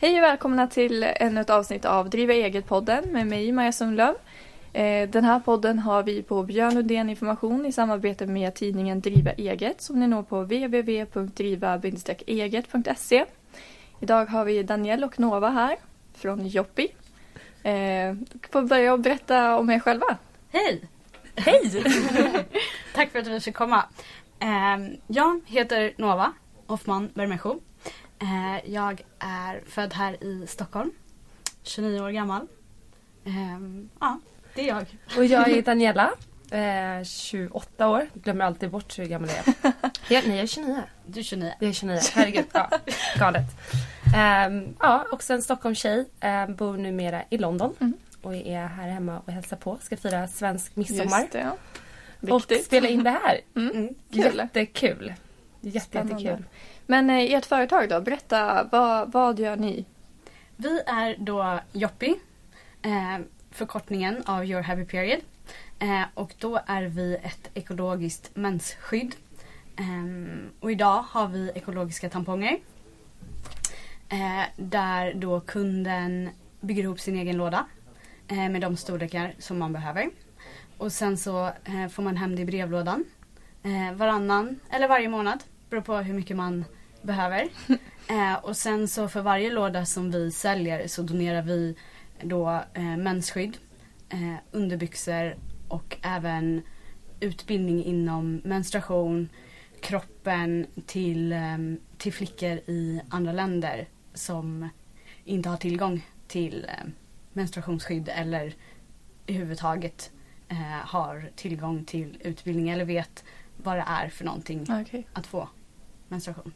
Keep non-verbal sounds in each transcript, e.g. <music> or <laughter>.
Hej och välkomna till ännu ett avsnitt av Driva eget-podden med mig Maja Sundlöv. Eh, Den här podden har vi på Björn Lundén Information i samarbete med tidningen Driva eget som ni når på www.driva-eget.se. Idag har vi Danielle och Nova här från Joppi. Eh, får börja och berätta om er själva. Hej! Hej! <laughs> Tack för att vi fick komma. Eh, jag heter Nova Hoffman Bermejo. Eh, jag är född här i Stockholm. 29 år gammal. Eh, ja, det är jag. Och jag är <laughs> Daniela, eh, 28 år. Glömmer alltid bort hur gammal jag är. <laughs> Ja, nej, jag är 29. Du är 29. Jag är 29, herregud. Ja, <laughs> galet. Ehm, ja, också en Stockholmstjej. Um, bor numera i London. Mm. Och är här hemma och hälsar på. Ska fira svensk midsommar. Just det, ja. Och Viktigt. spela in det här. Mm. Mm. Kul. Jättekul. Jätte, jättekul. Men eh, ert företag då, berätta vad, vad gör ni? Vi är då Joppi. Eh, förkortningen av Your Happy Period. Eh, och då är vi ett ekologiskt mensskydd. Eh, och idag har vi ekologiska tamponger. Eh, där då kunden bygger ihop sin egen låda. Eh, med de storlekar som man behöver. Och sen så eh, får man hem det i brevlådan. Eh, varannan eller varje månad. Beror på hur mycket man behöver. <laughs> Eh, och sen så för varje låda som vi säljer så donerar vi då eh, mensskydd, eh, underbyxor och även utbildning inom menstruation, kroppen till, eh, till flickor i andra länder som inte har tillgång till eh, menstruationsskydd eller överhuvudtaget eh, har tillgång till utbildning eller vet vad det är för någonting Okej. att få menstruation.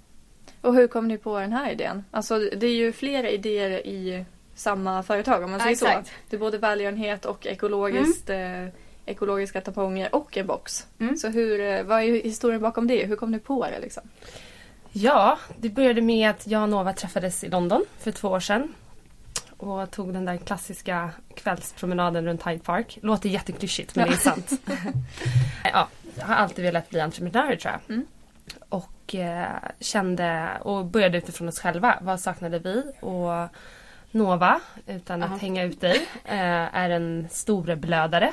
Och hur kom ni på den här idén? Alltså det är ju flera idéer i samma företag om man Ja, säger så. exakt. Det är både välgörenhet och ekologiskt, eh, ekologiska tamponger och en box. Mm. Så hur, eh, vad är historien bakom det? Hur kom ni på det liksom? Ja, det började med att jag och Nova träffades i London för två år sedan. Och tog den där klassiska kvällspromenaden runt Hyde Park. Låter jätteklyschigt men det är sant. <laughs> ja, jag har alltid velat bli entreprenör tror jag. Mm. Och eh, kände och började utifrån oss själva. Vad saknade vi? Och Nova, utan Aha. att hänga ut dig, eh, är en storeblödare.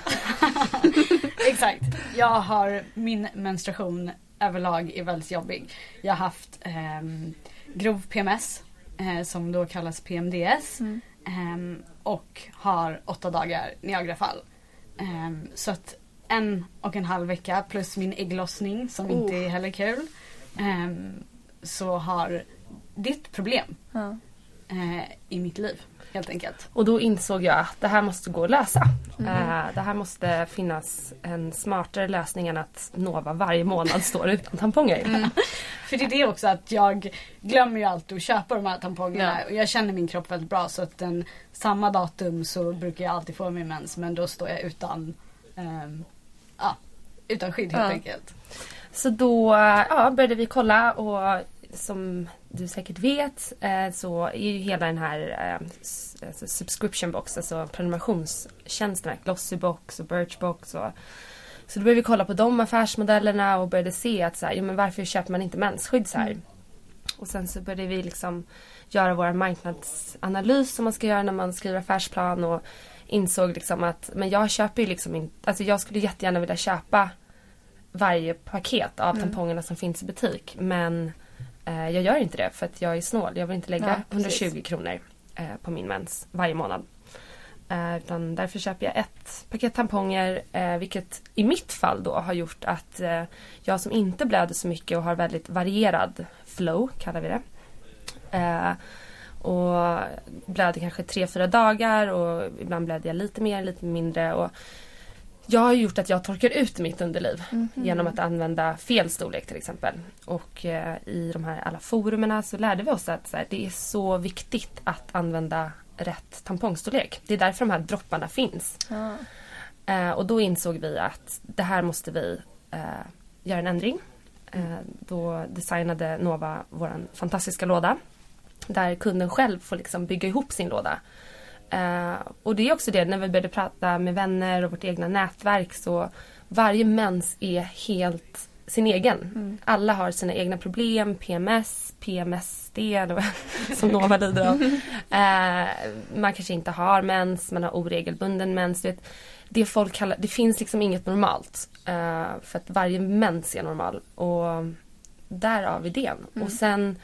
<laughs> Exakt. Jag har min menstruation överlag är väldigt jobbig. Jag har haft ehm, grov PMS eh, som då kallas PMDS Mm. ehm, och har åtta dagar Niagarafall. Ehm, så att en och en halv vecka plus min ägglossning som inte Oh. är heller kul. Ehm, så har ditt problem Ja. eh, i mitt liv helt enkelt. Och då insåg jag att det här måste gå att lösa. Mm. Eh, det här måste finnas en smartare lösning än att Nova varje månad står utan tamponger. Mm. <laughs> För det är det också att jag glömmer ju alltid att köpa de här tampongerna Ja. och jag känner min kropp väldigt bra så att den, samma datum så brukar jag alltid få min mens men då står jag utan ehm, ja, utan skydd helt Ja. enkelt. Så då ja, började vi kolla och som du säkert vet eh, så är ju hela den här eh, alltså subscription box, alltså prenumerationstjänsterna, Glossybox och Birchbox och så då började vi kolla på de affärsmodellerna och började se att så här, jo, men varför köper man inte mensskydd så här? Och sen så började vi liksom göra vår marknadsanalys som man ska göra när man skriver affärsplan och insåg liksom att men jag köper ju liksom inte, alltså jag skulle jättegärna vilja köpa varje paket av Mm. tampongerna som finns i butik men eh, jag gör inte det för att jag är snål. Jag vill inte lägga Ja, precis. 120 kronor eh, på min mens varje månad. Eh, utan därför köper jag ett paket tamponger eh, vilket i mitt fall då har gjort att eh, jag som inte blöder så mycket och har väldigt varierad flow kallar vi det. Eh, och blöder kanske tre fyra dagar och ibland blöder jag lite mer, lite mindre. Och jag har gjort att jag torkar ut mitt underliv Mhm. genom att använda fel storlek till exempel. Och eh, i de här alla forumerna så lärde vi oss att här, det är så viktigt att använda rätt tampongstorlek. Det är därför de här dropparna finns. Ja. Eh, och då insåg vi att det här måste vi eh, göra en ändring. Eh, då designade Nova vår fantastiska låda. Där kunden själv får liksom bygga ihop sin låda. Eh, och det är också det, när vi började prata med vänner och vårt egna nätverk så varje mens är helt sin egen. Mm. Alla har sina egna problem, PMS, PMSD <laughs> som Nova lider av. Eh, man kanske inte har mens, man har oregelbunden mens. Det, det folk kallar, det finns liksom inget normalt. Eh, för att varje mens är normal. Och därav idén. Mm. Och sen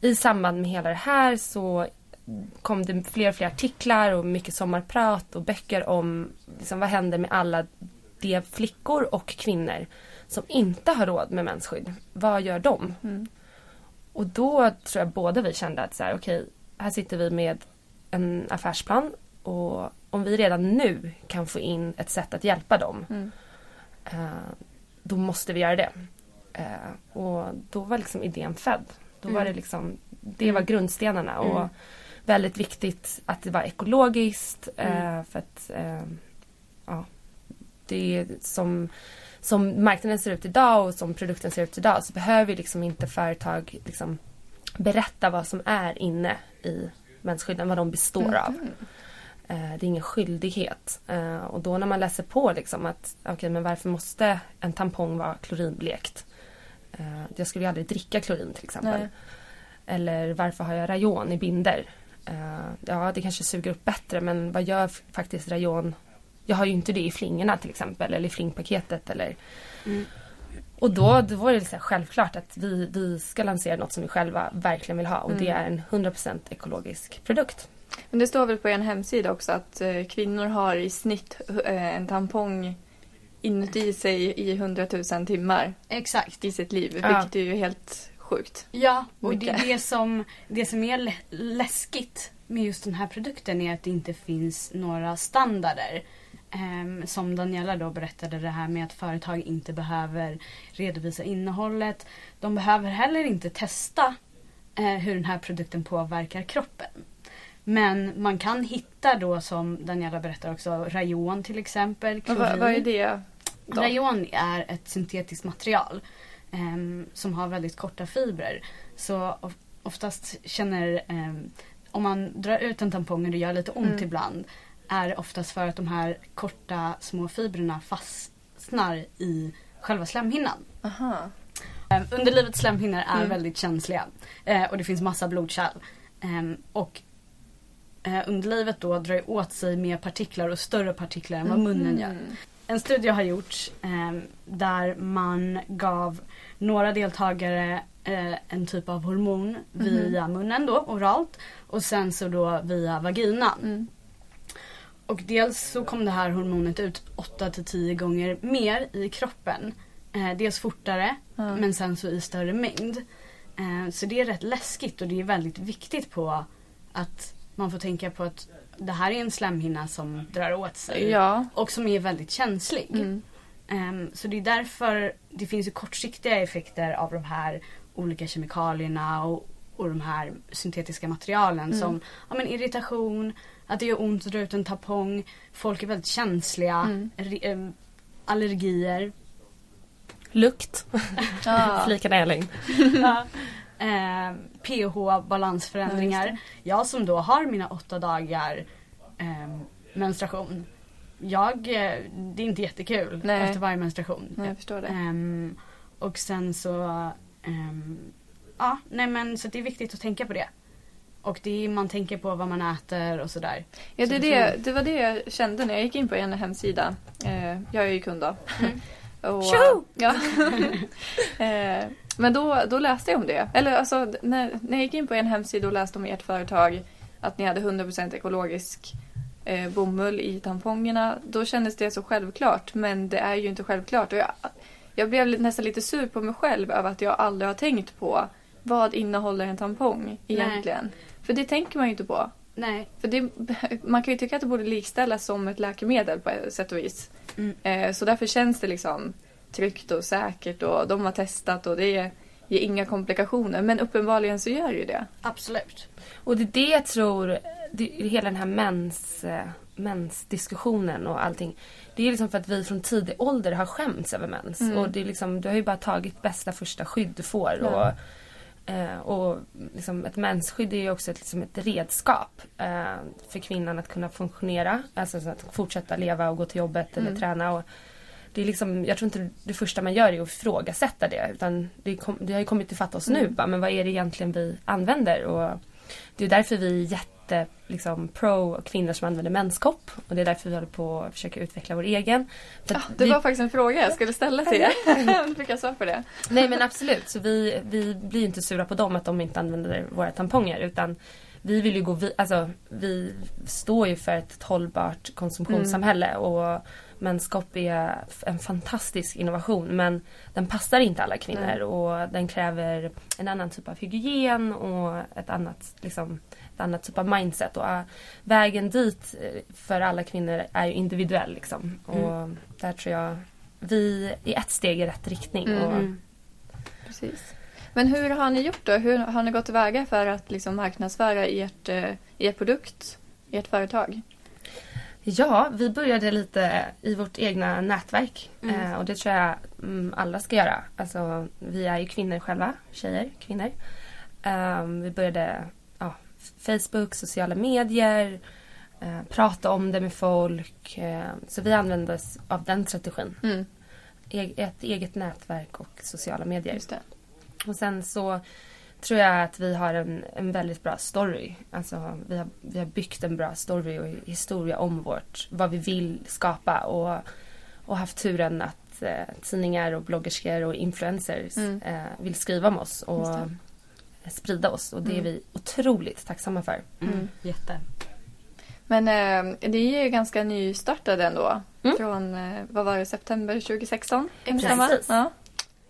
i samband med hela det här så kom det fler och fler artiklar och mycket sommarprat och böcker om liksom, vad händer med alla de flickor och kvinnor som inte har råd med mensskydd. Vad gör de? Mm. Och då tror jag båda vi kände att så här, okej, här sitter vi med en affärsplan och om vi redan nu kan få in ett sätt att hjälpa dem Mm. eh, då måste vi göra det. Eh, och då var liksom idén född. Då var Mm. det liksom, det var grundstenarna och Mm. Väldigt viktigt att det var ekologiskt eh, Mm. för att eh, ja, det är som, som marknaden ser ut idag och som produkten ser ut idag så behöver liksom inte företag liksom berätta vad som är inne i mensskydden, vad de består av. Mhm. Eh, det är ingen skyldighet. Och då när man läser på liksom att okej men varför måste en tampong vara klorinblekt? Jag skulle ju aldrig dricka klorin till exempel. Nej. Eller varför har jag rayon i binder? Eh, ja det kanske suger upp bättre men vad gör faktiskt rayon? Jag har ju inte det i flingorna till exempel eller i flingpaketet eller Mm. och då, då var det så här självklart att vi, vi ska lansera något som vi själva verkligen vill ha och det Mm. är en 100% ekologisk produkt. Men det står väl på en hemsida också att eh, kvinnor har i snitt eh, en tampong inuti sig i 100 000 timmar Exakt. i sitt liv. Ja. Vilket är ju helt sjukt. Ja, och det är det som, det som är lä- läskigt med just den här produkten är att det inte finns några standarder. Ehm, som Daniela då berättade det här med att företag inte behöver redovisa innehållet. De behöver heller inte testa eh, hur den här produkten påverkar kroppen. Men man kan hitta då som Daniela berättar också rayon till exempel. Vad, vad är det? Då? Rayon är ett syntetiskt material ehm, som har väldigt korta fibrer. Så of- oftast känner, ehm, om man drar ut en tampong och det gör lite ont Mm. ibland, är oftast för att de här korta små fibrerna fastnar i själva slemhinnan. Aha. Ehm, underlivets slemhinnor är Mm. väldigt känsliga eh, och det finns massa blodkärl. Ehm, och eh, underlivet då drar åt sig mer partiklar och större partiklar än vad munnen gör. Mhm. En studie har gjorts eh, där man gav några deltagare eh, en typ av hormon via munnen då, oralt. Och sen så då via vaginan. Mm. Och dels så kom det här hormonet ut 8 till 10 gånger mer i kroppen. Eh, dels fortare Ja. men sen så i större mängd. Eh, så det är rätt läskigt och det är väldigt viktigt på att man får tänka på att det här är en slemhinna som drar åt sig Ja. och som är väldigt känslig. Mm. Ehm, så det är därför det finns ju kortsiktiga effekter av de här olika kemikalierna och, och de här syntetiska materialen Mm. som ja, men irritation, att det gör ont att dra ut en tampong, folk är väldigt känsliga, Mm. re- ehm, allergier. Lukt, <laughs> Ja. flikade Elin. Ja. Ehm, pH-balansförändringar. Ja, jag som då har mina åtta dagar ehm, menstruation. Jag, eh, det är inte jättekul Nej. efter varje menstruation. Nej, jag förstår det. Ehm, och sen så, ehm, ja nej men så det är viktigt att tänka på det. Och det är, man tänker på vad man äter och sådär. Ja, Så det, är det det, var det jag kände när jag gick in på en hemsida. Eh, jag är ju kund då. Mm. <laughs> Och, Tjo! ja. <laughs> eh, men då, då läste jag om det. Eller alltså, när, när jag gick in på en hemsida och läste om ert företag att ni hade 100% ekologisk eh, bomull i tampongerna. Då kändes det så självklart. Men det är ju inte självklart. Och jag, jag blev nästan lite sur på mig själv över att jag aldrig har tänkt på vad innehåller en tampong egentligen. För det tänker man ju inte på. Nej. För det, <laughs> man kan ju tycka att det borde likställas som ett läkemedel på ett sätt och vis. Mm. Eh, så därför känns det liksom tryggt och säkert och de har testat och det ger inga komplikationer. Men uppenbarligen så gör det ju det. Absolut. Och det är det jag tror, det, hela den här mens, eh, mensdiskussionen och allting. Det är liksom för att vi från tidig ålder har skämts över mens. Mm. Och det är liksom, du har ju bara tagit bästa första skydd du får. Ja. Eh, och liksom ett mensskydd är ju också ett, liksom ett redskap eh, för kvinnan att kunna funktionera. Alltså så att fortsätta leva och gå till jobbet eller Mm. träna. Och, det är liksom, jag tror inte det första man gör är att ifrågasätta det. Utan det, kom, det har ju kommit till fatt oss nu. Mm. Bara, men vad är det egentligen vi använder? Och det är därför vi är jätte liksom, pro kvinnor som använder menskopp. Och det är därför vi håller på att försöka utveckla vår egen. För Ja, Ah, det vi, var faktiskt en fråga jag skulle ställa till er. <laughs> Fick jag svar på det? Nej men absolut. Så vi, vi blir inte sura på dem att de inte använder våra tamponger. Utan vi vill ju gå vi, alltså, vi står ju för ett hållbart konsumtionssamhälle. Och menskopp är en fantastisk innovation. Men den passar inte alla kvinnor. Nej. Och den kräver en annan typ av hygien och ett annat, liksom, annat typ av mindset. Och vägen dit eh, för alla kvinnor är ju individuell. Liksom. Och där tror jag vi är ett steg i rätt riktning. Mm. Och, Mm. Precis. Men hur har ni gjort då? Hur har ni gått tillväga för att liksom marknadsföra ert, eh, er produkt, ert företag? Ja, vi började lite i vårt egna nätverk. Mm. Eh, och det tror jag mm, alla ska göra. Alltså, vi är ju kvinnor själva, tjejer, kvinnor. Ehm, vi började ja, Facebook, sociala medier, eh, prata om det med folk. Eh, så vi använde oss av den strategin. Mm, E- ett eget nätverk och sociala medier. Och sen så tror jag att vi har en, en väldigt bra story. Alltså vi har, vi har byggt en bra story och historia om vårt, vad vi vill skapa och, och haft turen att eh, tidningar och bloggerskor och influencers Mm. eh, vill skriva om oss och sprida oss och det är Mm. vi otroligt tacksamma för. Mm. Mm. Jätte. Men eh, det är ju ganska nystartade ändå. Mm. Från, eh, vad var det, september 2016? Kan det Precis. Ja.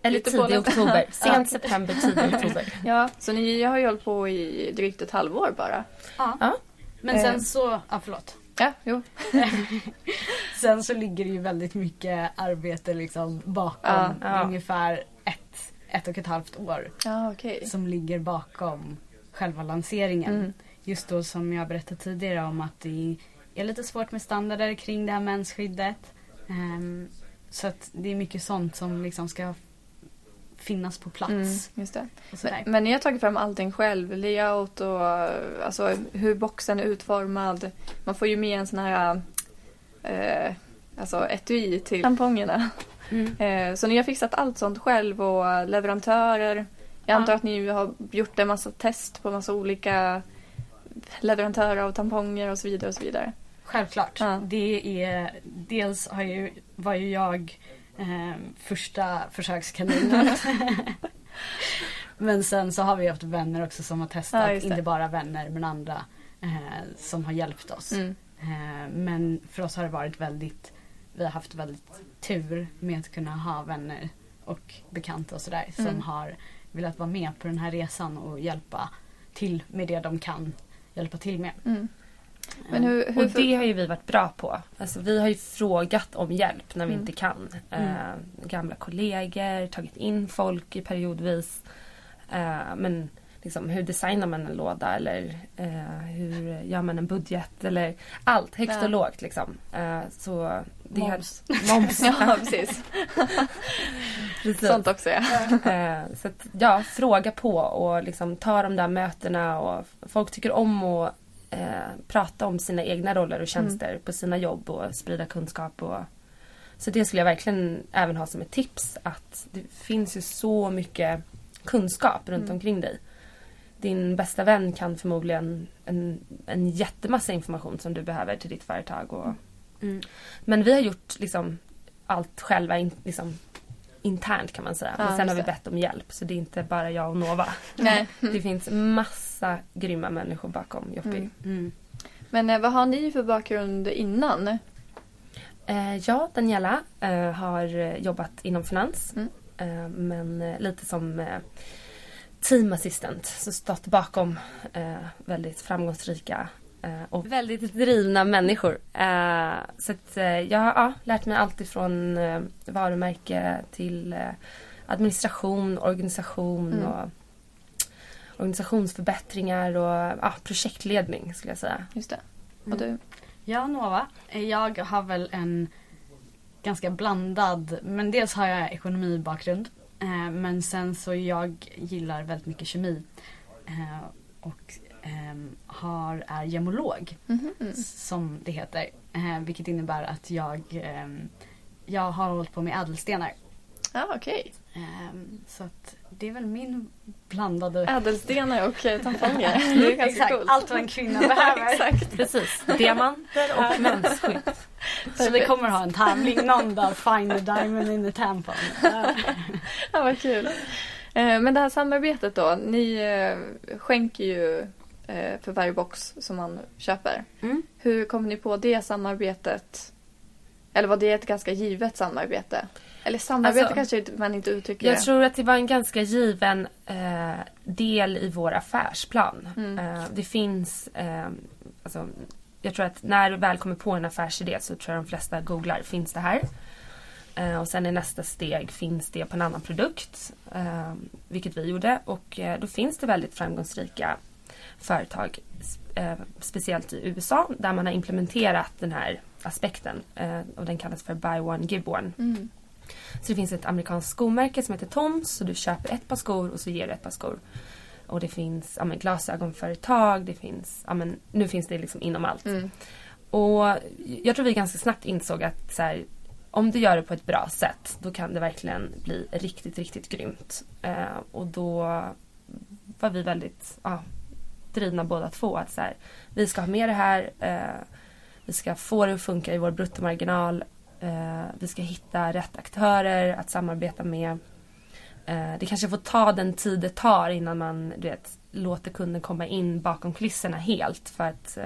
Eller Lite tidig på oktober. <laughs> Ja. Sent september, tidig oktober. <laughs> ja, så ni har ju hållit på i drygt ett halvår bara. Ja. Ja. Men sen Eh. så, ja förlåt. Ja, jo. <laughs> Sen så ligger det ju väldigt mycket arbete liksom bakom Ja, ja. ungefär ett, och ett halvt år Ja, okej. som ligger bakom själva lanseringen. Mm. Just då som jag berättade tidigare om att det är lite svårt med standarder kring det här mensskyddet. Ehm, så att det är mycket sånt som liksom ska finnas på plats. Mm. Men, men ni har tagit fram allting själv? Layout och alltså, hur boxen är utformad. Man får ju med en sån här eh, alltså etui till tampongerna. Mm. Eh, så ni har fixat allt sånt själv och leverantörer. Jag antar Ja. att ni har gjort en massa test på massa olika leverantörer av tamponger och så vidare och så vidare. Självklart. Ja. Det är, dels har ju, var ju jag eh, första försökskaninen. <laughs> men sen så har vi haft vänner också som har Ja, testat. det. inte bara vänner men andra eh, som har hjälpt oss. Mm. Eh, men för oss har det varit väldigt, vi har haft väldigt tur med att kunna ha vänner och bekanta och sådär som Mm. har velat vara med på den här resan och hjälpa till med det de kan hjälpa till med. Mm. Men hur, hur Och det har ju vi varit bra på. Alltså, vi har ju frågat om hjälp när vi Mm. inte kan. Mm. Eh, gamla kollegor, tagit in folk i periodvis. Eh, men liksom, hur designar man en låda eller eh, hur gör man en budget eller allt högt Ja. och lågt liksom. Eh, så det Moms. Har, <laughs> moms. Ja, precis. <laughs> Precis. Sånt också ja. <laughs> Eh, så att, ja, fråga på och liksom ta de där mötena och folk tycker om att eh, prata om sina egna roller och tjänster på sina jobb och sprida kunskap och så det skulle jag verkligen även ha som ett tips att det finns ju så mycket kunskap runt Mm. omkring dig. Din bästa vän kan förmodligen en, en jättemassa information som du behöver till ditt företag. Och, Mm. men vi har gjort liksom allt själva in, liksom, internt kan man säga. Ja, Men sen har vi bett om hjälp så det är inte bara jag och Nova. Nej. <laughs> Det finns massa grymma människor bakom Joppi. Mm. Mm. Men eh, vad har ni för bakgrund innan? Eh, jag, Daniela, eh, har eh, jobbat inom finans. Mm. Eh, men eh, lite som team assistant. Så stått bakom eh, väldigt framgångsrika eh, och väldigt drivna människor. Eh, så att, eh, jag har ja, lärt mig allt ifrån eh, varumärke till eh, administration, organisation Mm. och organisationsförbättringar och ja, projektledning skulle jag säga. Just det. Mm. Och du? Ja, Nova. Jag har väl en ganska blandad, men dels har jag ekonomibakgrund. Eh, men sen så jag gillar väldigt mycket kemi. Eh, och ehm, har, är gemolog, Mhm. s- som det heter. Eh, vilket innebär att jag ehm, jag har hållit på med ädelstenar. Ja, okej. Ehm, så att det är väl min blandade... Ädelstenar och eh, tamponger. <laughs> Det är ganska Exakt, coolt. allt vad en kvinna <laughs> behöver. Exakt. Precis. Diamanter <laughs> och mensskydd. Så vi kommer ha en tävling någon dag. Find the diamond in the tampon. Ja, vad kul. Eh, Men det här samarbetet då. Ni eh, skänker ju för varje box som man köper. Mm. Hur kom ni på det samarbetet? Eller var det ett ganska givet samarbete? Eller samarbete Alltså, kanske man inte uttrycker Jag det. tror att det var en ganska given eh, del i vår affärsplan. Mm. Eh, det finns, eh, alltså, jag tror att när du väl kommer på en affärsidé så tror jag de flesta googlar, finns det här? Eh, och sen i nästa steg, finns det på en annan produkt? Eh, vilket vi gjorde och eh, då finns det väldigt framgångsrika företag, speciellt i USA, där man har implementerat den här aspekten och den kallas för Buy One Give One. Mm. Så det finns ett amerikanskt skomärke som heter Toms så du köper ett par skor och så ger du ett par skor. Och det finns ja, men, glasögonföretag, det finns, ja, men, nu finns det liksom inom allt. Mm. Och jag tror vi ganska snabbt insåg att så här, om du gör det på ett bra sätt då kan det verkligen bli riktigt, riktigt grymt. Eh, och då var vi väldigt ja, drivna båda två. Att så här, vi ska ha med det här. Eh, vi ska få det att funka i vår bruttomarginal. Eh, vi ska hitta rätt aktörer att samarbeta med. Eh, det kanske får ta den tid det tar innan man du vet, låter kunden komma in bakom kulisserna helt. För att eh,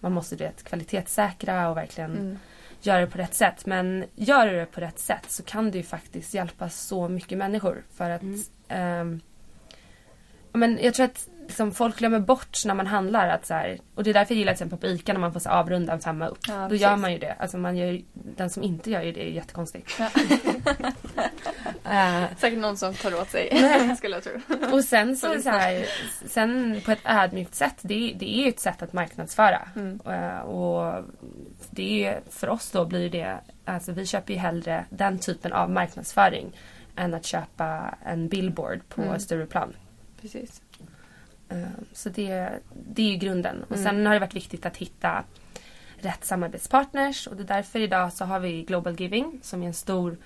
man måste du vet, kvalitetssäkra och verkligen Mm. göra det på rätt sätt. Men gör du det på rätt sätt så kan det ju faktiskt hjälpa så mycket människor. För att Mm. ja, men jag tror att liksom, folk glömmer bort när man handlar att så här, och det är därför jag gillar till exempel på ICA när man får så avrunda en femma upp. Ja, Då precis. gör man ju det. Alltså man gör, den som inte gör ju det är jättekonstigt. Ja. <laughs> Eh, Säkert någon som tar åt sig, <laughs> <laughs> skulle jag tro. och sen så, så här, sen på ett ödmjukt sätt, det, det är ju ett sätt att marknadsföra. Mm. Eh, och det är, för oss då blir det, alltså vi köper ju hellre den typen av marknadsföring än att köpa en billboard på Mm. Stureplan. Precis. Eh, Så det, det är ju grunden. Och Mm. sen har det varit viktigt att hitta rätt samarbetspartners och det är därför idag så har vi Global Giving som är en stor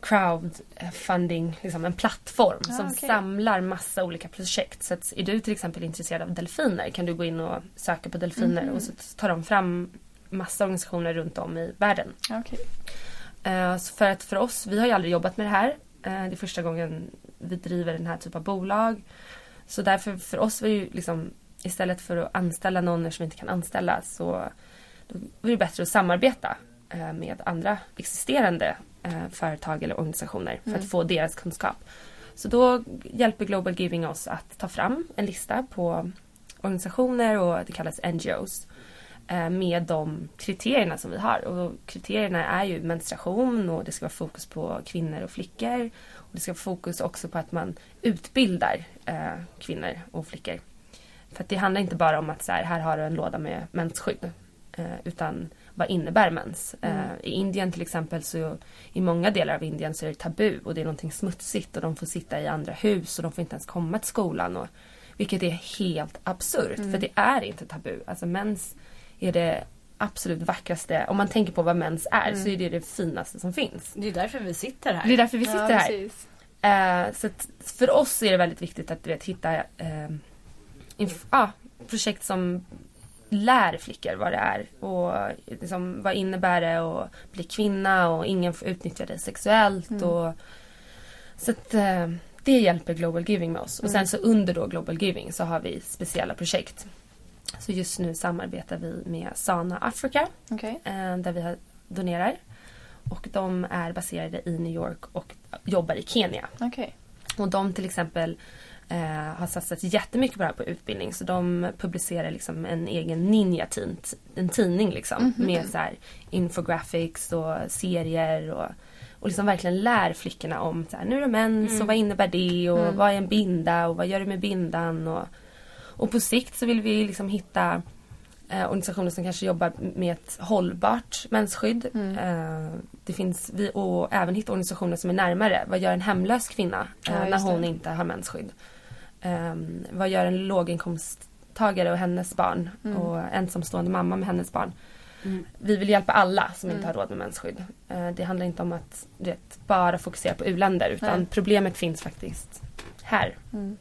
crowdfunding, liksom en plattform Ah, som okej. samlar massa olika projekt. Så att är du till exempel intresserad av delfiner kan du gå in och söka på delfiner Mhm. och så tar de fram massa organisationer runt om i världen. Ja, Okej. Eh, så för att för oss, vi har ju aldrig jobbat med det här. Eh, det är första gången vi driver den här typen av bolag. Så därför för oss var det ju liksom istället för att anställa någon som inte kan anställa så var det bättre att samarbeta eh, med andra existerande eh, företag eller organisationer för Mm. att få deras kunskap. Så då hjälper Global Giving oss att ta fram en lista på organisationer och det kallas NGOs med de kriterierna som vi har. Och kriterierna är ju menstruation och det ska vara fokus på kvinnor och flickor. Och det ska vara fokus också på att man utbildar eh, kvinnor och flickor. För det handlar inte bara om att så här, här har du en låda med mensskydd. Eh, utan vad innebär mens? Mm. Eh, I Indien till exempel så i många delar av Indien så är det tabu och det är någonting smutsigt och de får sitta i andra hus och de får inte ens komma till skolan. Och, vilket är helt absurt Mm. för det är inte tabu. Alltså mens är det absolut vackraste. Om man tänker på vad mens är Mm. så är det det finaste som finns. Det är därför vi sitter här. Det är därför vi sitter ja, här. Eh, så för oss är det väldigt viktigt att du vet, hitta eh, ah, projekt som lär flickor vad det är och liksom, vad innebär det att bli kvinna och ingen får utnyttja dig sexuellt. Mm. Och, så att eh, det hjälper Global Giving med oss. Och sen Mm. så under då Global Giving så har vi speciella projekt. Så just nu samarbetar vi med Sana Africa Okej. eh, där vi donerar. Och de är baserade i New York och jobbar i Kenya. Okej. Och de till exempel eh, har satsat jättemycket på det här på utbildning. Så de publicerar liksom en egen ninja en tidning liksom. Mhm. Med så här infographics och serier och, och liksom verkligen lär flickorna om så här, nu är det mens Mm. och vad innebär det och Mm. vad är en binda och vad gör du med bindan och, och på sikt så vill vi liksom hitta eh, organisationer som kanske jobbar med ett hållbart mensskydd. Mm. Eh, det finns vi och även hitta organisationer som är närmare. Vad gör en hemlös kvinna eh, Ja, när hon det. inte har mensskydd? Eh, vad gör en låginkomsttagare och hennes barn Mm. och ensamstående mamma med hennes barn? Mm. Vi vill hjälpa alla som inte Mm. har råd med mensskydd. Eh, det handlar inte om att vet, bara fokusera på u-länder utan Nej. problemet finns faktiskt här. Mm.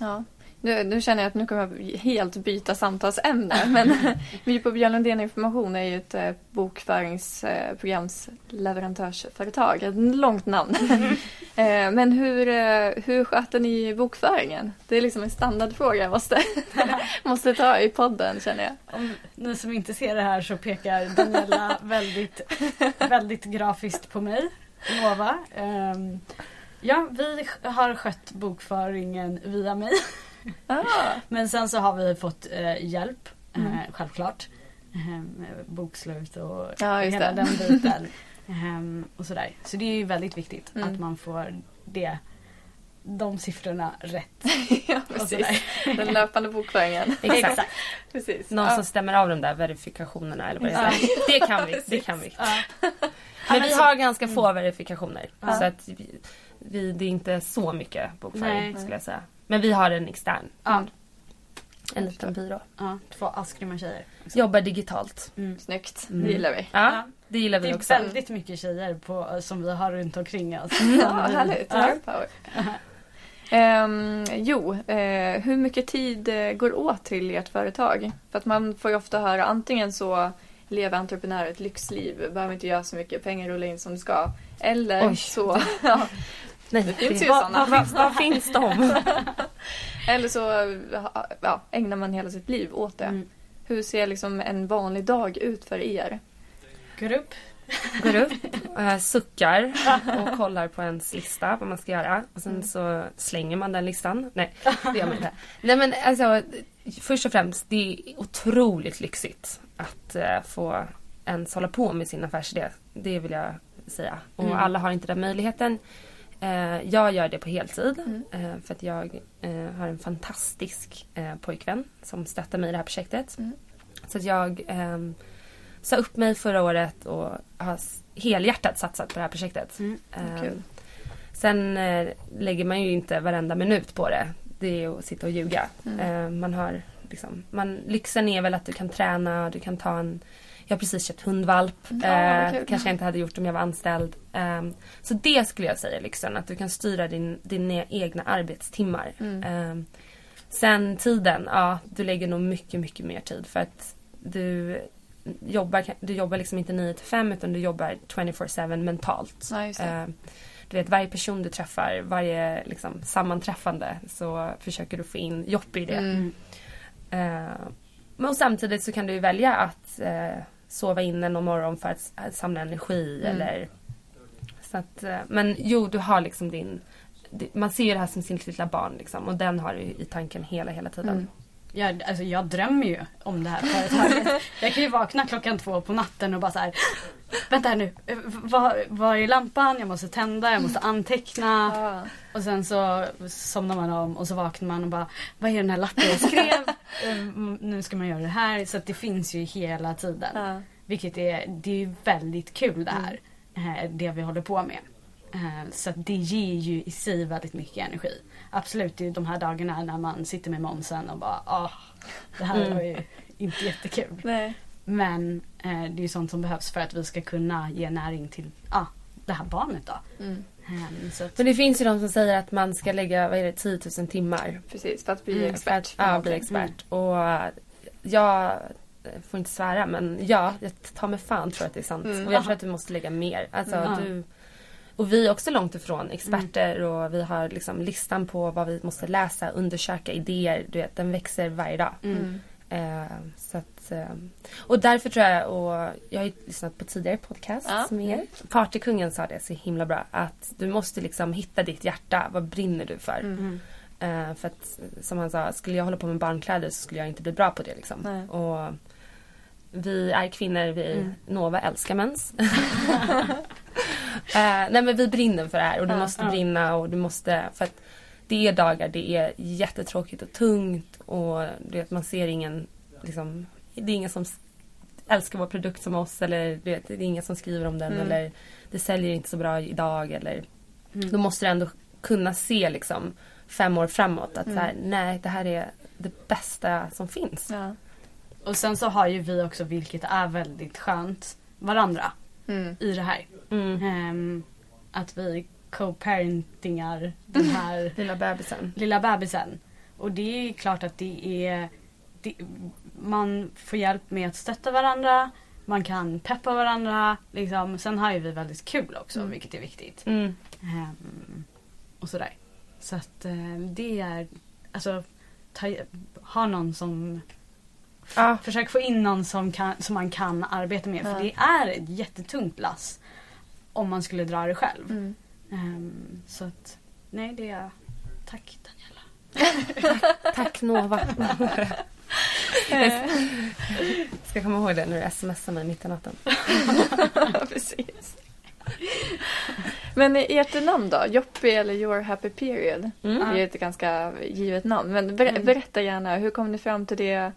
Ja. Nu, nu känner jag att nu kommer jag helt byta samtalsämne. Men <laughs> vi på Björn Lundén Information är ju ett eh, bokföringsprogramsleverantörsföretag. Ett långt namn. <laughs> eh, men hur, eh, hur sköter ni bokföringen? Det är liksom en standardfråga jag måste, <laughs> måste ta i podden känner jag. Om ni som inte ser det här så pekar Daniela väldigt, väldigt grafiskt på mig. Nova. Ehm, ja, vi har skött bokföringen via mig. Ah, Men sen så har vi fått eh, hjälp, eh, Mm. självklart. Ehm, bokslut och Ja, just hela det. den biten. Ehm, och sådär. Så det är ju väldigt viktigt Mm. att man får det, de siffrorna rätt. <laughs> ja, Och precis. sådär. Den löpande bokföringen. <laughs> Exakt. Precis. Någon Ja. som stämmer av de där verifikationerna eller vad det Ja. är. <laughs> Det kan vi. Det kan vi. Ja. Men vi har ganska få verifikationer. Ja. Så att vi, vi, det är inte så mycket bokföring Nej. skulle jag säga. Men vi har en extern. Ja, En liten byrå. ja, två asgrymma tjejer. Jobbar digitalt. Mm. Snyggt. Mm. Det gillar vi. Ja, det gillar Det vi är också. väldigt mycket tjejer på, som vi har runt omkring oss. Ja, härligt. Ja. Power. Ehm, jo, eh, hur mycket tid eh, går åt till ert företag? För att man får ju ofta höra antingen så lever entreprenörer ett lyxliv, behöver inte göra så mycket, pengar rullar in som det ska. Eller Oj. så, <laughs> ja, Nej, Det finns ju var, såna. var, var, var finns de? <laughs> eller så ja, ägnar man hela sitt liv åt det. Mm. Hur ser liksom en vanlig dag ut för er? Går upp. Går upp, äh, suckar och <laughs> kollar på ens lista vad man ska göra. Och sen Mm. så slänger man den listan. Nej, <laughs> det gör man inte. Nej men alltså, först och främst, det är otroligt lyxigt att eh, få ens hålla på med sin affärsidé. Det vill jag säga. Och Mm. alla har inte den möjligheten. Eh, jag gör det på heltid. Mm. Eh, för att jag eh, har en fantastisk pojkvän som stöttar mig i det här projektet. Mm. Så att jag ehm, sa upp mig förra året och har helhjärtat satsat på det här projektet. Mm. Kul. sen lägger man ju inte varenda minut på det. Det är att sitta och ljuga. Mm. Man har liksom, man, lyxen är väl att du kan träna, du kan ta en jag har precis köpt hundvalp. Ja, Eh, kanske jag inte hade gjort om jag var anställd. Ehm, så det skulle jag säga lyxen. Att du kan styra din, dina egna arbetstimmar. Mm. Ehm, sen tiden, ja du lägger nog mycket, mycket mer tid. För att du jobbar, du jobbar liksom inte 9 till 5 utan du jobbar 24-7 mentalt. Ja. Ehm, du vet varje person du träffar, varje liksom, sammanträffande så försöker du få in jobb i det. Mm. Eh, men samtidigt så kan du välja att eh, sova inne någon morgon för att, samla energi Mm. eller så att, eh, Men jo, du har liksom din man ser ju det här som sin lilla barn liksom, och den har du i tanken hela, hela tiden. Mm. Jag, alltså jag drömmer ju om det här företaget. <laughs> Jag kan ju vakna klockan två på natten och bara så här. Vänta här nu, eh, vad, vad är lampan? Jag måste tända, jag måste anteckna. Ja. Och sen så somnar man om och så vaknar man och bara Vad är den här lappen jag skrev? <laughs> Mm, nu ska man göra det här. Så att det finns ju hela tiden. Ja. Vilket är, det är väldigt kul det här. eh, Det vi håller på med. Eh, Så att det ger ju i sig väldigt mycket energi. Absolut, det är de här dagarna när man sitter med momsen och bara ah, Det här Mm. var ju inte jättekul. Nej. Men eh, det är sånt som behövs för att vi ska kunna ge näring till ah, det här barnet då. Mm. Eh, Så att, Men det finns ju de som säger att man ska lägga vad är det, 10 000 timmar Precis, för att bli Mm, expert. att ja, bli expert. Och jag får inte svära men ja, jag tar mig fan tror att det är sant. Mm. Och jag tror att du måste lägga mer. Alltså, Mm. du, och vi är också långt ifrån experter och vi har liksom listan på vad vi måste läsa, undersöka, idéer. Du vet, den växer varje dag. mm. Eh, så att, eh, och därför tror jag, och jag har ju lyssnat på tidigare podcast Ja. med er. Partykungen sa det så himla bra. Att du måste liksom hitta ditt hjärta. Vad brinner du för? Mm. För att som han sa, skulle jag hålla på med barnkläder så skulle jag inte bli bra på det. Liksom. Nej. Och vi är kvinnor, vi Mm. Nova älskar mens. <laughs> eh, nej men vi brinner för det här och du måste ja. brinna och du måste för att det är dagar det är jättetråkigt och tungt och du vet, man ser ingen liksom, det är ingen som älskar vår produkt som oss eller du vet, det är ingen som skriver om den Mm. eller det säljer inte så bra idag eller Mm. då måste du ändå kunna se liksom fem år framåt att Mm. så här, nej det här är det bästa som finns. Ja. Och sen så har ju vi också, vilket är väldigt skönt, varandra Mm. i det här. Mm. Ehm, att vi co-parentingar den här <laughs> Lilla bebisen. lilla bebisen. Och det är klart att det är... Det, man får hjälp med att stötta varandra. Man kan peppa varandra. Liksom. Sen har ju vi väldigt kul också, Mm. vilket är viktigt. Mm. Ehm, och sådär. Så att eh, det är... Alltså, ta, ha någon som... Ja. Försök få in någon som, kan, som man kan arbeta med. För Ja. det är ett jättetungt lass. Om man skulle dra det själv. Mm. Ehm, så att, nej det är... Tack Daniela. <laughs> Tack Nova. <laughs> Jag ska komma ihåg det när du smsar mig mitt i natten. <laughs> Precis. Men ert namn då? Joppy eller Your Happy Period? Mm. Det är ju ett ganska givet namn. Men ber- Mm. berätta gärna, hur kom ni fram till det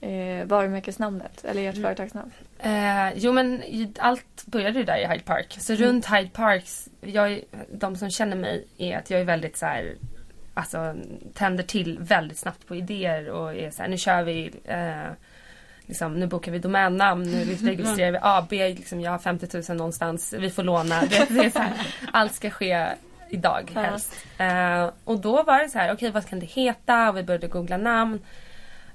eh, varumärkesnamnet? Eller ert Mm. företagsnamn? Eh, jo men allt började ju där i Hyde Park. Så Mm. runt Hyde Parks, jag, de som känner mig är att jag är väldigt så här, alltså tänder till väldigt snabbt på idéer och är så här, nu kör vi, eh, liksom, nu bokar vi domännamn, nu <laughs> registrerar vi AB, liksom, jag har 50 000 någonstans, vi får låna. Det, <laughs> det är så här, allt ska ske idag Ja. helst. Eh, och då var det så här, okej vad kan det heta? Och vi började googla namn.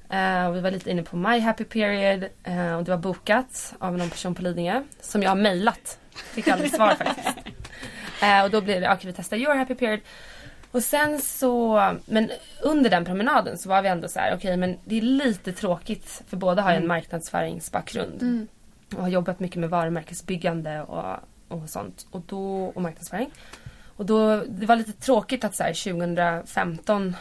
Eh, och vi var lite inne på My Happy Period eh, och det var bokat av någon person på Lidingö som jag har mejlat. Fick aldrig svar faktiskt. <laughs> Och då blev det, okej vi testar Your Happy Period. Och sen så, men under den promenaden så var vi ändå så här, okej men det är lite tråkigt för båda har ju en Mm. marknadsföringsbakgrund Mm. och har jobbat mycket med varumärkesbyggande och, och sånt. Och, då, och marknadsföring. Och då, det var lite tråkigt att så här, 2015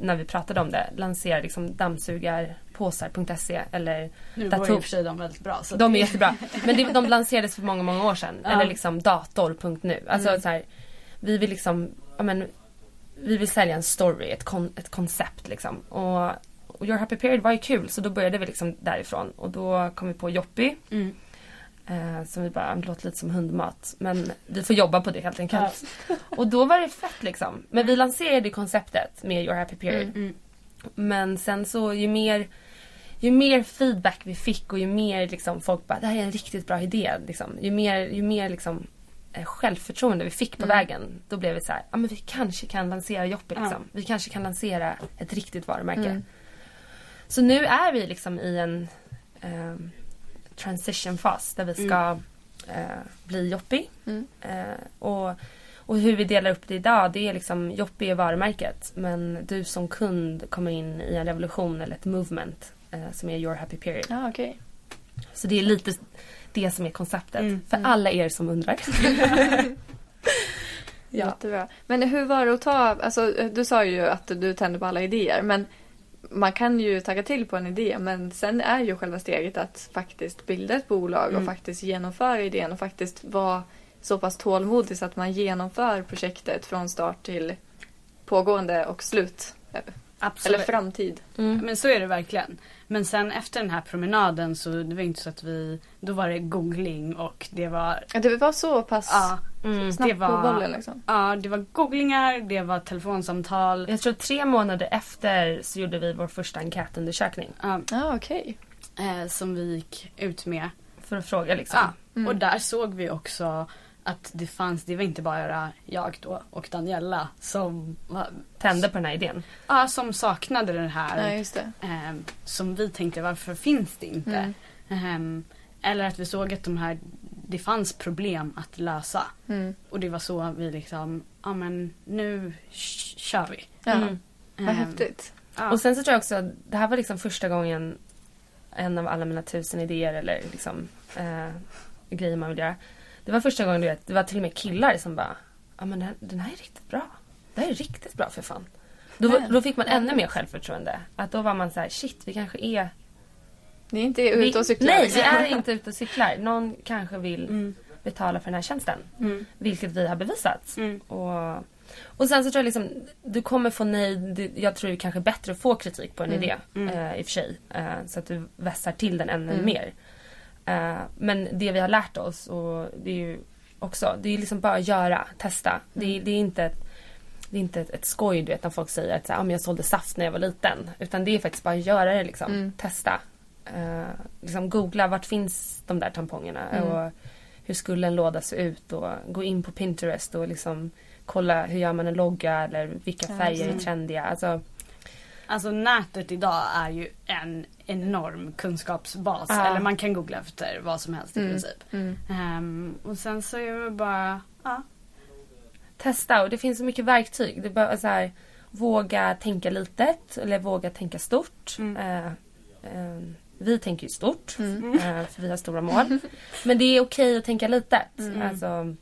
när vi pratade om det lansera liksom dammsugarpåsar.se eller Nu Dator- var ju i och för sig de väldigt bra. Så de är jättebra. Men det, <laughs> de lanserades för många, många år sedan. Ja. Eller liksom dator.nu. Alltså Mm. så här, vi vill liksom, ja men, vi vill sälja en story, ett, kon, ett koncept liksom. Och, och Your Happy Period var ju kul så då började vi liksom därifrån. Och då kom vi på Joppy. Mm. Eh, som vi bara, det låter lite som hundmat. Men vi får jobba på det helt enkelt. <laughs> Och då var det fett liksom. Men vi lanserade konceptet med Your Happy Period. Mm. Mm. Men sen så ju mer, ju mer feedback vi fick och ju mer liksom folk bara det här är en riktigt bra idé. Liksom, ju mer, ju mer liksom, självförtroende vi fick på Mm. vägen. Då blev det så här, ja men vi kanske kan lansera Joppe liksom. Ja. Vi kanske kan lansera ett riktigt varumärke. Mm. Så nu är vi liksom i en ehm, transition-fas där vi ska eh, bli Joppy. Mm. Eh, och, och hur vi delar upp det idag, det är liksom Joppy är varumärket. Men du som kund kommer in i en revolution eller ett movement eh, som är your happy period. Ja, okej. Så det är lite det som är konceptet. Mm, För mm. alla er som undrar. <laughs> ja. Jättebra. Men hur var det att ta, alltså du sa ju att du tände på alla idéer, men man kan ju tagga till på en idé, men sen är ju själva steget att faktiskt bilda ett bolag och Mm. faktiskt genomföra idén och faktiskt vara så pass tålmodig så att man genomför projektet från start till pågående och slut. Absolut. Eller framtid. Mm. Men så är det verkligen. Men sen efter den här promenaden så det var inte så att vi, då var det googling och det var, Ja, Det var så pass ja, Mm. snabbt det var- på bollen liksom. ja det var googlingar, det var telefonsamtal. Jag tror tre månader efter så gjorde vi vår första enkätundersökning. Ja, Ja, okej. eh, som vi gick ut med. För att fråga liksom. Ja, Mm. och där såg vi också att det fanns, det var inte bara jag då och Daniela som, var, Tände på den här idén. ja, som saknade den här. Ja, just det. Eh, som vi tänkte, varför finns det inte? Mm. Ehm, eller att vi såg att de här, det fanns problem att lösa. Mm. Och det var så vi liksom, ja men nu sh- kör vi. Ja, Mm. vad Ehm, häftigt. Ja. Och sen så tror jag också att det här var liksom första gången en av alla mina tusen idéer eller liksom eh, grejer man vill göra. Det var första gången du vet, det var till och med killar som bara ja men den här, den här är riktigt bra. Det här är riktigt bra för fan. Då, då fick man ännu mer självförtroende. Att då var man så här, shit vi kanske är... Ni är inte ute och cyklar? Nej, vi är inte ute och cyklar. Någon kanske vill Mm, betala för den här tjänsten. mm, Vilket vi har bevisat. mm, Och, och sen så tror jag liksom, du kommer få nej, jag tror det är kanske bättre att få kritik på en Mm, idé mm. eh, i och för sig. Eh, så att du vässar till den ännu Mm. mer. Eh, men det vi har lärt oss och det är ju också, det är liksom bara att göra, testa. Det, är- Mm. det är inte ett, det är inte ett, ett skoj du vet när folk säger att så här, ah, jag sålde saft när jag var liten. Utan det är faktiskt bara att göra det liksom. Mm. Testa. eh, liksom googla vart finns de där tampongerna Mm. och hur skulle en låda se ut och gå in på Pinterest och liksom kolla hur gör man en logga eller vilka färger är trendiga. Alltså, Alltså nätet idag är ju en enorm kunskapsbas. Ja. Eller man kan googla efter vad som helst i Mm. princip. Mm. Ehm, och sen så är det bara, ja. testa och det finns så mycket verktyg. Du behöver så här, våga tänka litet eller våga tänka stort. Mm. Eh, eh, vi tänker ju stort eh, för vi har stora mål. <laughs> Men det är okej att tänka litet. Mm. Alltså,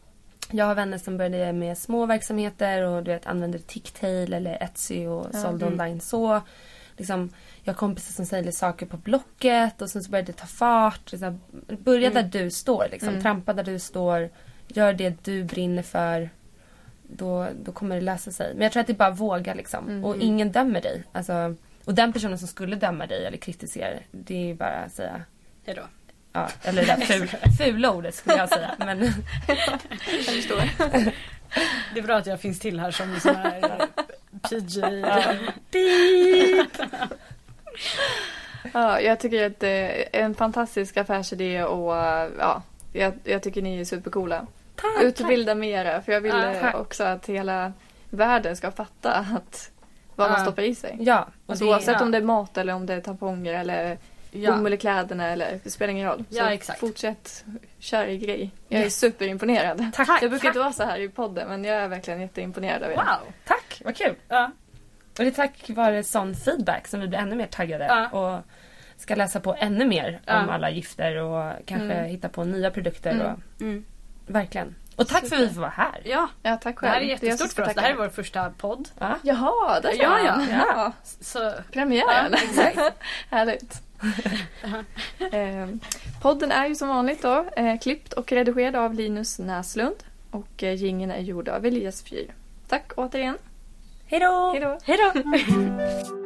jag har vänner som började med små verksamheter och du vet, använder Ticktail eller Etsy och Ja. sålde Mm. online så. Liksom, jag har kompisar som säljer saker på Blocket och sen så började det ta fart. Liksom, börja Mm. där du står. Liksom. Mm. Trampa där du står. Gör det du brinner för. Då, då kommer det lösa sig. Men jag tror att det är bara våga liksom. Mm. Och ingen dömer dig. Alltså, och den personen som skulle döma dig eller kritisera det är bara att säga Hejdå. Ja, eller det där ful, <laughs> fula ordet skulle jag säga. Men <laughs> Jag förstår. Det är bra att jag finns till här som sån här eh, PG. Ja, jag tycker att det är en fantastisk affärsidé och äh, ja, jag, jag tycker ni är supercoola. tack! Utbilda mera för jag vill Ja, eh, tack. också att hela världen ska fatta att vad man Ja. stoppar i sig. Ja, och Alltså, det, oavsett ja. om det är mat eller om det är tamponger eller Ja. bomull i kläderna eller det spelar ingen roll. Ja, så exakt. fortsätt köra i grej. Jag är Yes. superimponerad. tack, Jag brukar tack, inte vara så här i podden men jag är verkligen jätteimponerad av er. Wow. tack, vad kul! Ja. Och det är tack vare sån feedback som vi blir ännu mer taggade Ja. och ska läsa på ännu mer Ja. om alla gifter och kanske Mm. hitta på nya produkter. Mm. Och, Mm. verkligen. Och tack för att vi får vara här. Ja, Ja, tack det själv. här är jättestort för oss. Det här är vår första podd. Ja. Jaha, där Ja, ja. ja. Så Premiären. Ja, exakt. <laughs> Härligt. <laughs> eh, podden är ju som vanligt då eh, klippt och redigerad av Linus Näslund och eh, jingeln är gjord av Elias Fyr. Tack återigen. Hej då! Hej då! Hej då! <laughs>